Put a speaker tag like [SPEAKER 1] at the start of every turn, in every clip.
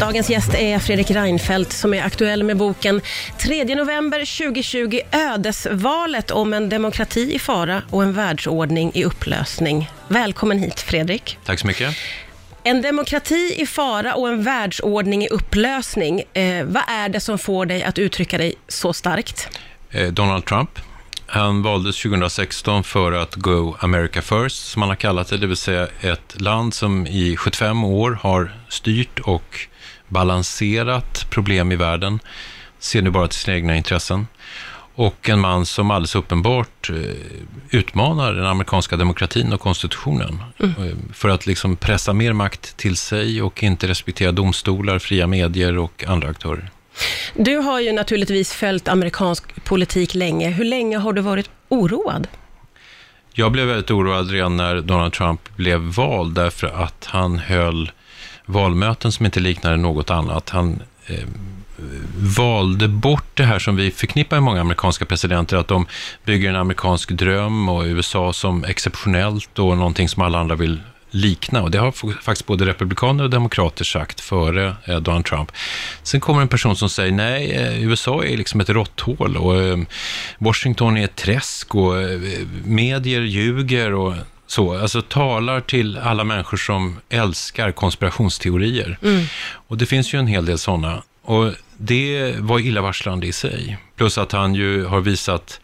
[SPEAKER 1] Dagens gäst är Fredrik Reinfeldt som är aktuell med boken 3 november 2020 Ödesvalet om en demokrati i fara och en världsordning i upplösning. Välkommen hit Fredrik.
[SPEAKER 2] Tack så mycket.
[SPEAKER 1] En demokrati i fara och en världsordning i upplösning. Eh, vad är det som får dig att uttrycka dig så starkt?
[SPEAKER 2] Eh, Donald Trump. Han valdes 2016 för att go America first, som han har kallat det, det vill säga ett land som i 75 år har styrt och balanserat problem i världen, ser nu bara till sina egna intressen. Och en man som alldeles uppenbart eh, utmanar den amerikanska demokratin och konstitutionen mm. för att liksom pressa mer makt till sig och inte respektera domstolar, fria medier och andra aktörer.
[SPEAKER 1] Du har ju naturligtvis följt amerikansk politik länge. Hur länge har du varit oroad?
[SPEAKER 2] Jag blev väldigt oroad redan när Donald Trump blev vald, därför att han höll valmöten som inte liknade något annat. Han eh, valde bort det här som vi förknippar med många amerikanska presidenter, att de bygger en amerikansk dröm och USA som exceptionellt och någonting som alla andra vill likna. Och det har faktiskt både republikaner och demokrater sagt före eh, Donald Trump. Sen kommer en person som säger nej, eh, USA är liksom ett råtthål och eh, Washington är ett träsk och medier ljuger och så, alltså talar till alla människor som älskar konspirationsteorier. Mm. Och det finns ju en hel del sådana. Och det var illavarslande i sig. Plus att han ju har visat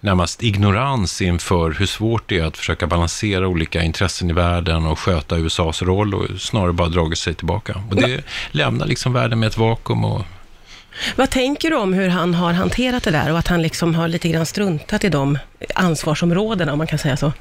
[SPEAKER 2] närmast ignorans inför hur svårt det är att försöka balansera olika intressen i världen och sköta USAs roll och snarare bara dragit sig tillbaka. Och det lämnar liksom världen med ett vakuum och
[SPEAKER 1] vad tänker du om hur han har hanterat det där och att han liksom har lite grann struntat i de ansvarsområdena, om man kan säga så?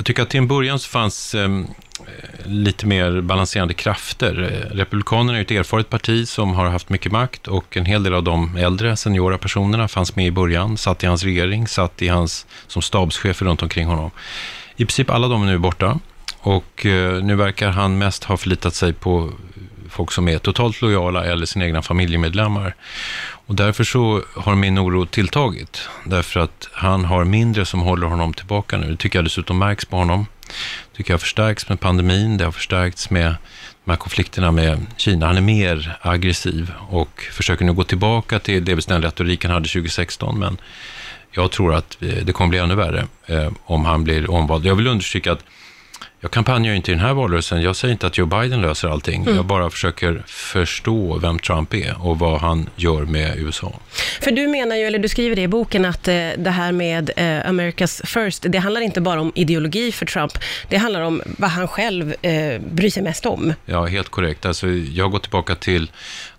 [SPEAKER 2] Jag tycker att till en början så fanns ehm, eh, lite mer balanserande krafter. Eh, Republikanerna är ett erfaret parti som har haft mycket makt och en hel del av de äldre seniora personerna fanns med i början, satt i hans regering, satt i hans, som stabschefer runt omkring honom. I princip alla de är nu borta och eh, nu verkar han mest ha förlitat sig på folk som är totalt lojala eller sina egna familjemedlemmar. Och därför så har min oro tilltagit. Därför att han har mindre som håller honom tillbaka nu. Det tycker jag dessutom märks på honom. Det tycker jag har förstärkts med pandemin. Det har förstärkts med de här konflikterna med Kina. Han är mer aggressiv och försöker nu gå tillbaka till delvis den retorik han hade 2016. Men jag tror att eh, det kommer bli ännu värre eh, om han blir omvald. Jag vill understryka att jag kampanjar inte i den här valrörelsen. Jag säger inte att Joe Biden löser allting. Mm. Jag bara försöker förstå vem Trump är och vad han gör med USA.
[SPEAKER 1] För du menar ju, eller du skriver det i boken, att eh, det här med eh, America's first, det handlar inte bara om ideologi för Trump. Det handlar om vad han själv eh, bryr sig mest om.
[SPEAKER 2] Ja, helt korrekt. Alltså, jag går tillbaka till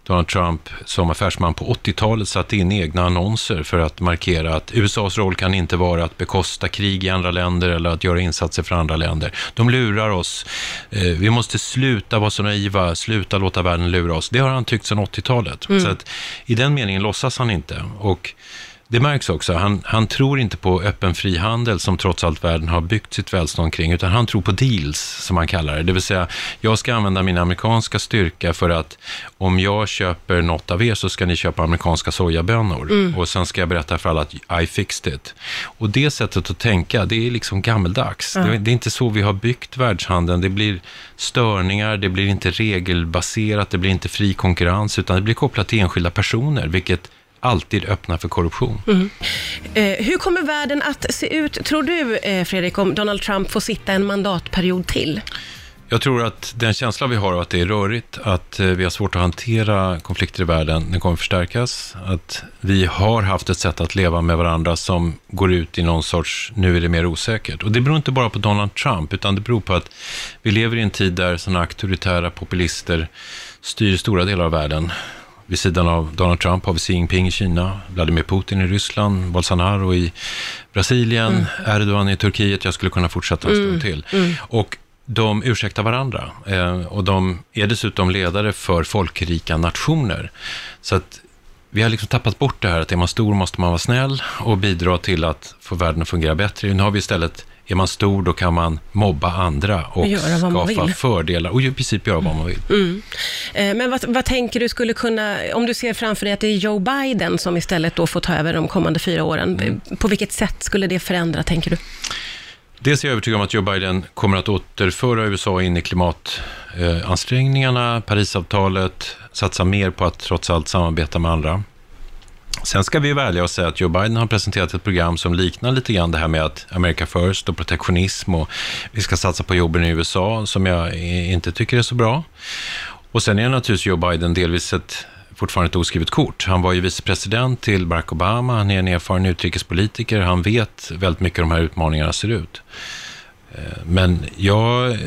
[SPEAKER 2] Donald Trump som affärsman på 80-talet satte in egna annonser för att markera att USAs roll kan inte vara att bekosta krig i andra länder eller att göra insatser för andra länder. De lurar oss. Eh, vi måste sluta vara så naiva, sluta låta världen lura oss. Det har han tyckt sedan 80-talet. Mm. Så att i den meningen låtsas han inte. Och det märks också. Han, han tror inte på öppen frihandel som trots allt världen har byggt sitt välstånd kring, utan han tror på deals, som han kallar det. Det vill säga, jag ska använda min amerikanska styrka för att om jag köper något av er så ska ni köpa amerikanska sojabönor. Mm. Och sen ska jag berätta för alla att I fixed it. Och det sättet att tänka, det är liksom gammeldags. Mm. Det, det är inte så vi har byggt världshandeln. Det blir störningar, det blir inte regelbaserat, det blir inte fri konkurrens, utan det blir kopplat till enskilda personer, vilket alltid öppna för korruption. Mm.
[SPEAKER 1] Eh, hur kommer världen att se ut, tror du, eh, Fredrik, om Donald Trump får sitta en mandatperiod till?
[SPEAKER 2] Jag tror att den känsla vi har av att det är rörigt, att eh, vi har svårt att hantera konflikter i världen, den kommer förstärkas. Att vi har haft ett sätt att leva med varandra som går ut i någon sorts, nu är det mer osäkert. Och det beror inte bara på Donald Trump, utan det beror på att vi lever i en tid där sådana auktoritära populister styr stora delar av världen. Vid sidan av Donald Trump har vi Xi Jinping i Kina, Vladimir Putin i Ryssland, Bolsonaro i Brasilien, mm. Erdogan i Turkiet. Jag skulle kunna fortsätta en stund mm. till. Mm. Och de ursäktar varandra eh, och de är dessutom ledare för folkrika nationer. Så att vi har liksom tappat bort det här att är man stor måste man vara snäll och bidra till att få världen att fungera bättre. Nu har vi istället är man stor då kan man mobba andra och skapa fördelar och i princip göra vad man vill. Mm.
[SPEAKER 1] Eh, men vad, vad, tänker du skulle kunna, om du ser framför dig att det är Joe Biden som istället då får ta över de kommande fyra åren, mm. på vilket sätt skulle det förändra, tänker du?
[SPEAKER 2] Dels är jag övertygad om att Joe Biden kommer att återföra USA in i klimatansträngningarna, Parisavtalet, satsa mer på att trots allt samarbeta med andra. Sen ska vi vara ärliga och säga att Joe Biden har presenterat ett program som liknar lite grann det här med att America first och protektionism och vi ska satsa på jobben i USA som jag inte tycker är så bra. Och sen är naturligtvis Joe Biden delvis ett fortfarande ett oskrivet kort. Han var ju vicepresident till Barack Obama, han är en erfaren utrikespolitiker, han vet väldigt mycket hur de här utmaningarna ser ut. Eh, men jag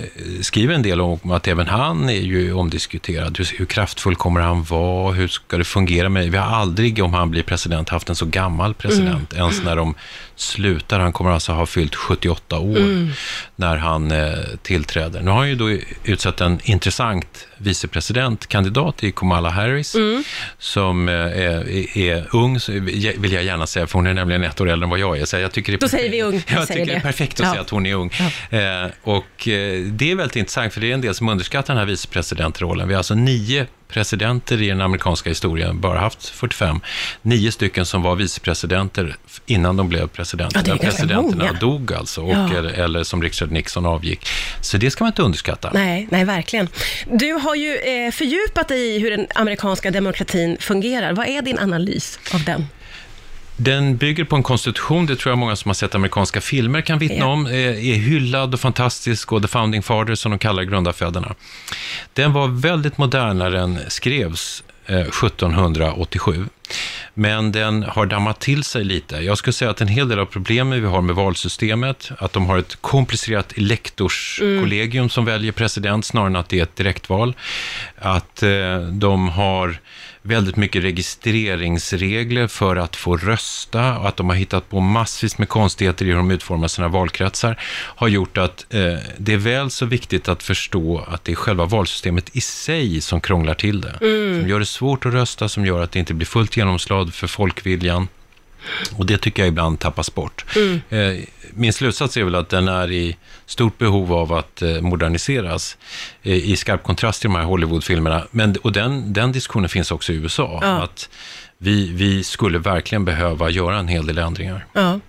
[SPEAKER 2] skriver en del om att även han är ju omdiskuterad. Hur kraftfull kommer han vara? Hur ska det fungera med... Vi har aldrig, om han blir president, haft en så gammal president. Mm. Ens när de slutar. Han kommer alltså ha fyllt 78 år mm. när han eh, tillträder. Nu har han ju då utsett en intressant vicepresidentkandidat i Kamala Harris, mm. som eh, är, är, ung, vill jag gärna säga, för hon är nämligen ett år äldre än vad jag är. Så jag tycker det är
[SPEAKER 1] Då säger vi ung.
[SPEAKER 2] Jag, tycker det. det är perfekt att ja. säga att hon är ung. Ja. Eh, och eh, det är väldigt intressant, för det är en del som underskattar den här vicepresidentrollen. Vi har alltså nio presidenter i den amerikanska historien, bara haft 45. Nio stycken som var vicepresidenter innan de blev presidenter.
[SPEAKER 1] Ja,
[SPEAKER 2] presidenterna
[SPEAKER 1] många.
[SPEAKER 2] dog alltså, och, ja. eller, eller, som Richard Nixon avgick. Så det ska man inte underskatta.
[SPEAKER 1] Nej, nej verkligen. Du har ju eh, fördjupat dig i hur den amerikanska demokratin fungerar. Vad är din analys av den?
[SPEAKER 2] Den bygger på en konstitution, det tror jag många som har sett amerikanska filmer kan vittna ja. om, eh, är hyllad och fantastisk och the founding fathers som de kallar grundarfäderna. Den var väldigt modern när den skrevs 1787. Eh, Men den har dammat till sig lite. Jag skulle säga att en hel del av problemen vi har med valsystemet, att de har ett komplicerat elektorskollegium mm. som väljer president snarare än att det är ett direktval. Att eh, de har väldigt mycket registreringsregler för att få rösta och att de har hittat på massvis med konstigheter i hur de utformar sina valkretsar har gjort att eh, det är väl så viktigt att förstå att det är själva valsystemet i sig som krånglar till det. Mm. Som gör det svårt att rösta, som gör att det inte blir fullt genomslag för folkviljan. Och det tycker jag ibland tappas bort. Mm. Eh, min slutsats är väl att den är i stort behov av att eh, moderniseras i skarp kontrast till de här Hollywoodfilmerna. Men, och den, den diskussionen finns också i USA. Ja. Att vi, vi skulle verkligen behöva göra en hel del ändringar.
[SPEAKER 1] Ja.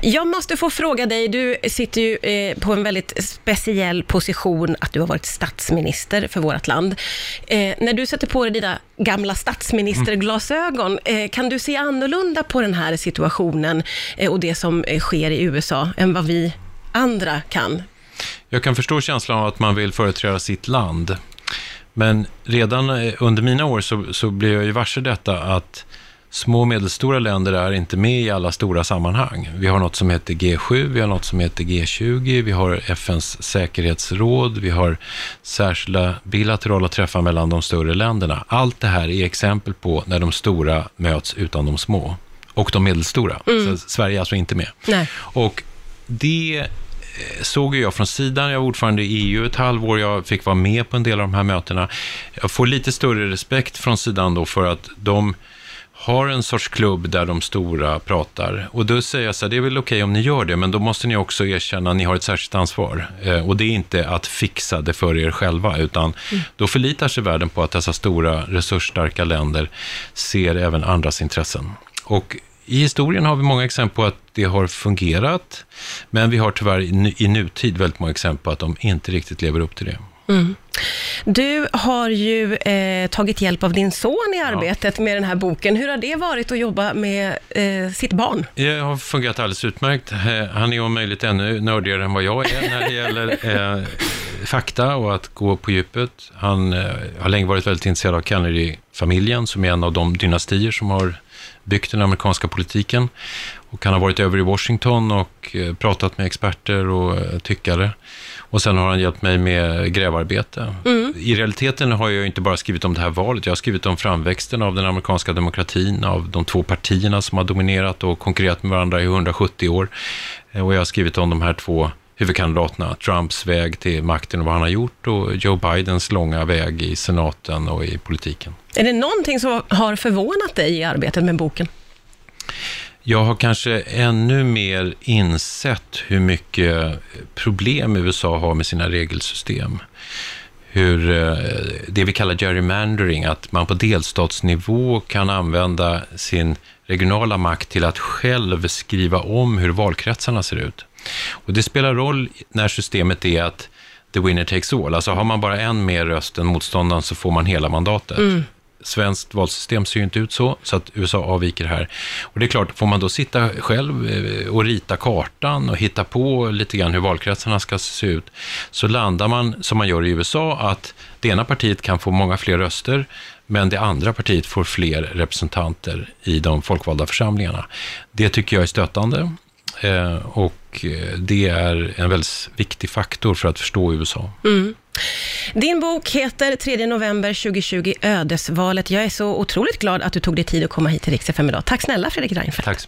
[SPEAKER 1] Jag måste få fråga dig, du sitter ju eh, på en väldigt speciell position, att du har varit statsminister för vårt land. Eh, när du sätter på dig dina gamla statsministerglasögon, eh, kan du se annorlunda på den här situationen eh, och det som eh, sker i USA än vad vi andra kan?
[SPEAKER 2] Jag kan förstå känslan av att man vill företräda sitt land. Men redan eh, under mina år så, så blev jag ju varse detta att små och medelstora länder är inte med i alla stora sammanhang. Vi har något som heter G7, vi har något som heter G20, vi har FNs säkerhetsråd, vi har särskilda bilaterala träffar mellan de större länderna. Allt det här är exempel på när de stora möts utan de små. Och de medelstora. Mm. Sverige är alltså inte med.
[SPEAKER 1] Nej.
[SPEAKER 2] Och det såg jag från sidan, jag var ordförande i EU ett halvår, jag fick vara med på en del av de här mötena. Jag får lite större respekt från sidan då för att de har en sorts klubb där de stora pratar. Och då säger jag så här, det är väl okej okay om ni gör det, men då måste ni också erkänna att ni har ett särskilt ansvar. Eh, och det är inte att fixa det för er själva, utan mm. då förlitar sig världen på att dessa stora resursstarka länder ser även andras intressen. Och i historien har vi många exempel på att det har fungerat, men vi har tyvärr i nutid väldigt många exempel på att de inte riktigt lever upp till det. Mm.
[SPEAKER 1] Du har ju eh, tagit hjälp av din son i arbetet ja. med den här boken. Hur har det varit att jobba med eh, sitt barn?
[SPEAKER 2] Det har fungerat alldeles utmärkt. Eh, han är om möjligt ännu nördigare än vad jag är när det gäller eh, fakta och att gå på djupet. Han eh, har länge varit väldigt intresserad av Kennedy-familjen, som är en av de dynastier som har byggt den amerikanska politiken. Och han har varit över i Washington och eh, pratat med experter och eh, tyckare. Och sen har han hjälpt mig med grävarbete. Mm. I realiteten har jag inte bara skrivit om det här valet, jag har skrivit om framväxten av den amerikanska demokratin, av de två partierna som har dominerat och konkurrerat med varandra i 170 år. Och jag har skrivit om de här två huvudkandidaterna, Trumps väg till makten och vad han har gjort och Joe Bidens långa väg i senaten och i politiken.
[SPEAKER 1] Är det någonting som har förvånat dig i arbetet med boken?
[SPEAKER 2] Jag har kanske ännu mer insett hur mycket problem USA har med sina regelsystem. Hur eh, det vi kallar gerrymandering, att man på delstatsnivå kan använda sin regionala makt till att själv skriva om hur valkretsarna ser ut. Och det spelar roll när systemet är att the winner takes all. Alltså har man bara en mer röst än motståndaren så får man hela mandatet. Mm. Svenskt valsystem ser ju inte ut så, så att USA avviker här. Och det är klart, får man då sitta själv eh, och rita kartan och hitta på lite grann hur valkretsarna ska se ut, så landar man, som man gör i USA, att det ena partiet kan få många fler röster, men det andra partiet får fler representanter i de folkvalda församlingarna. Det tycker jag är stötande. Eh, och eh, det är en väldigt viktig faktor för att förstå USA.
[SPEAKER 1] Mm. Din bok heter 3 november 2020, Ödesvalet. Jag är så otroligt glad att du tog dig tid att komma hit till Rix FM idag. Tack snälla Fredrik Reinfeldt.
[SPEAKER 2] Tack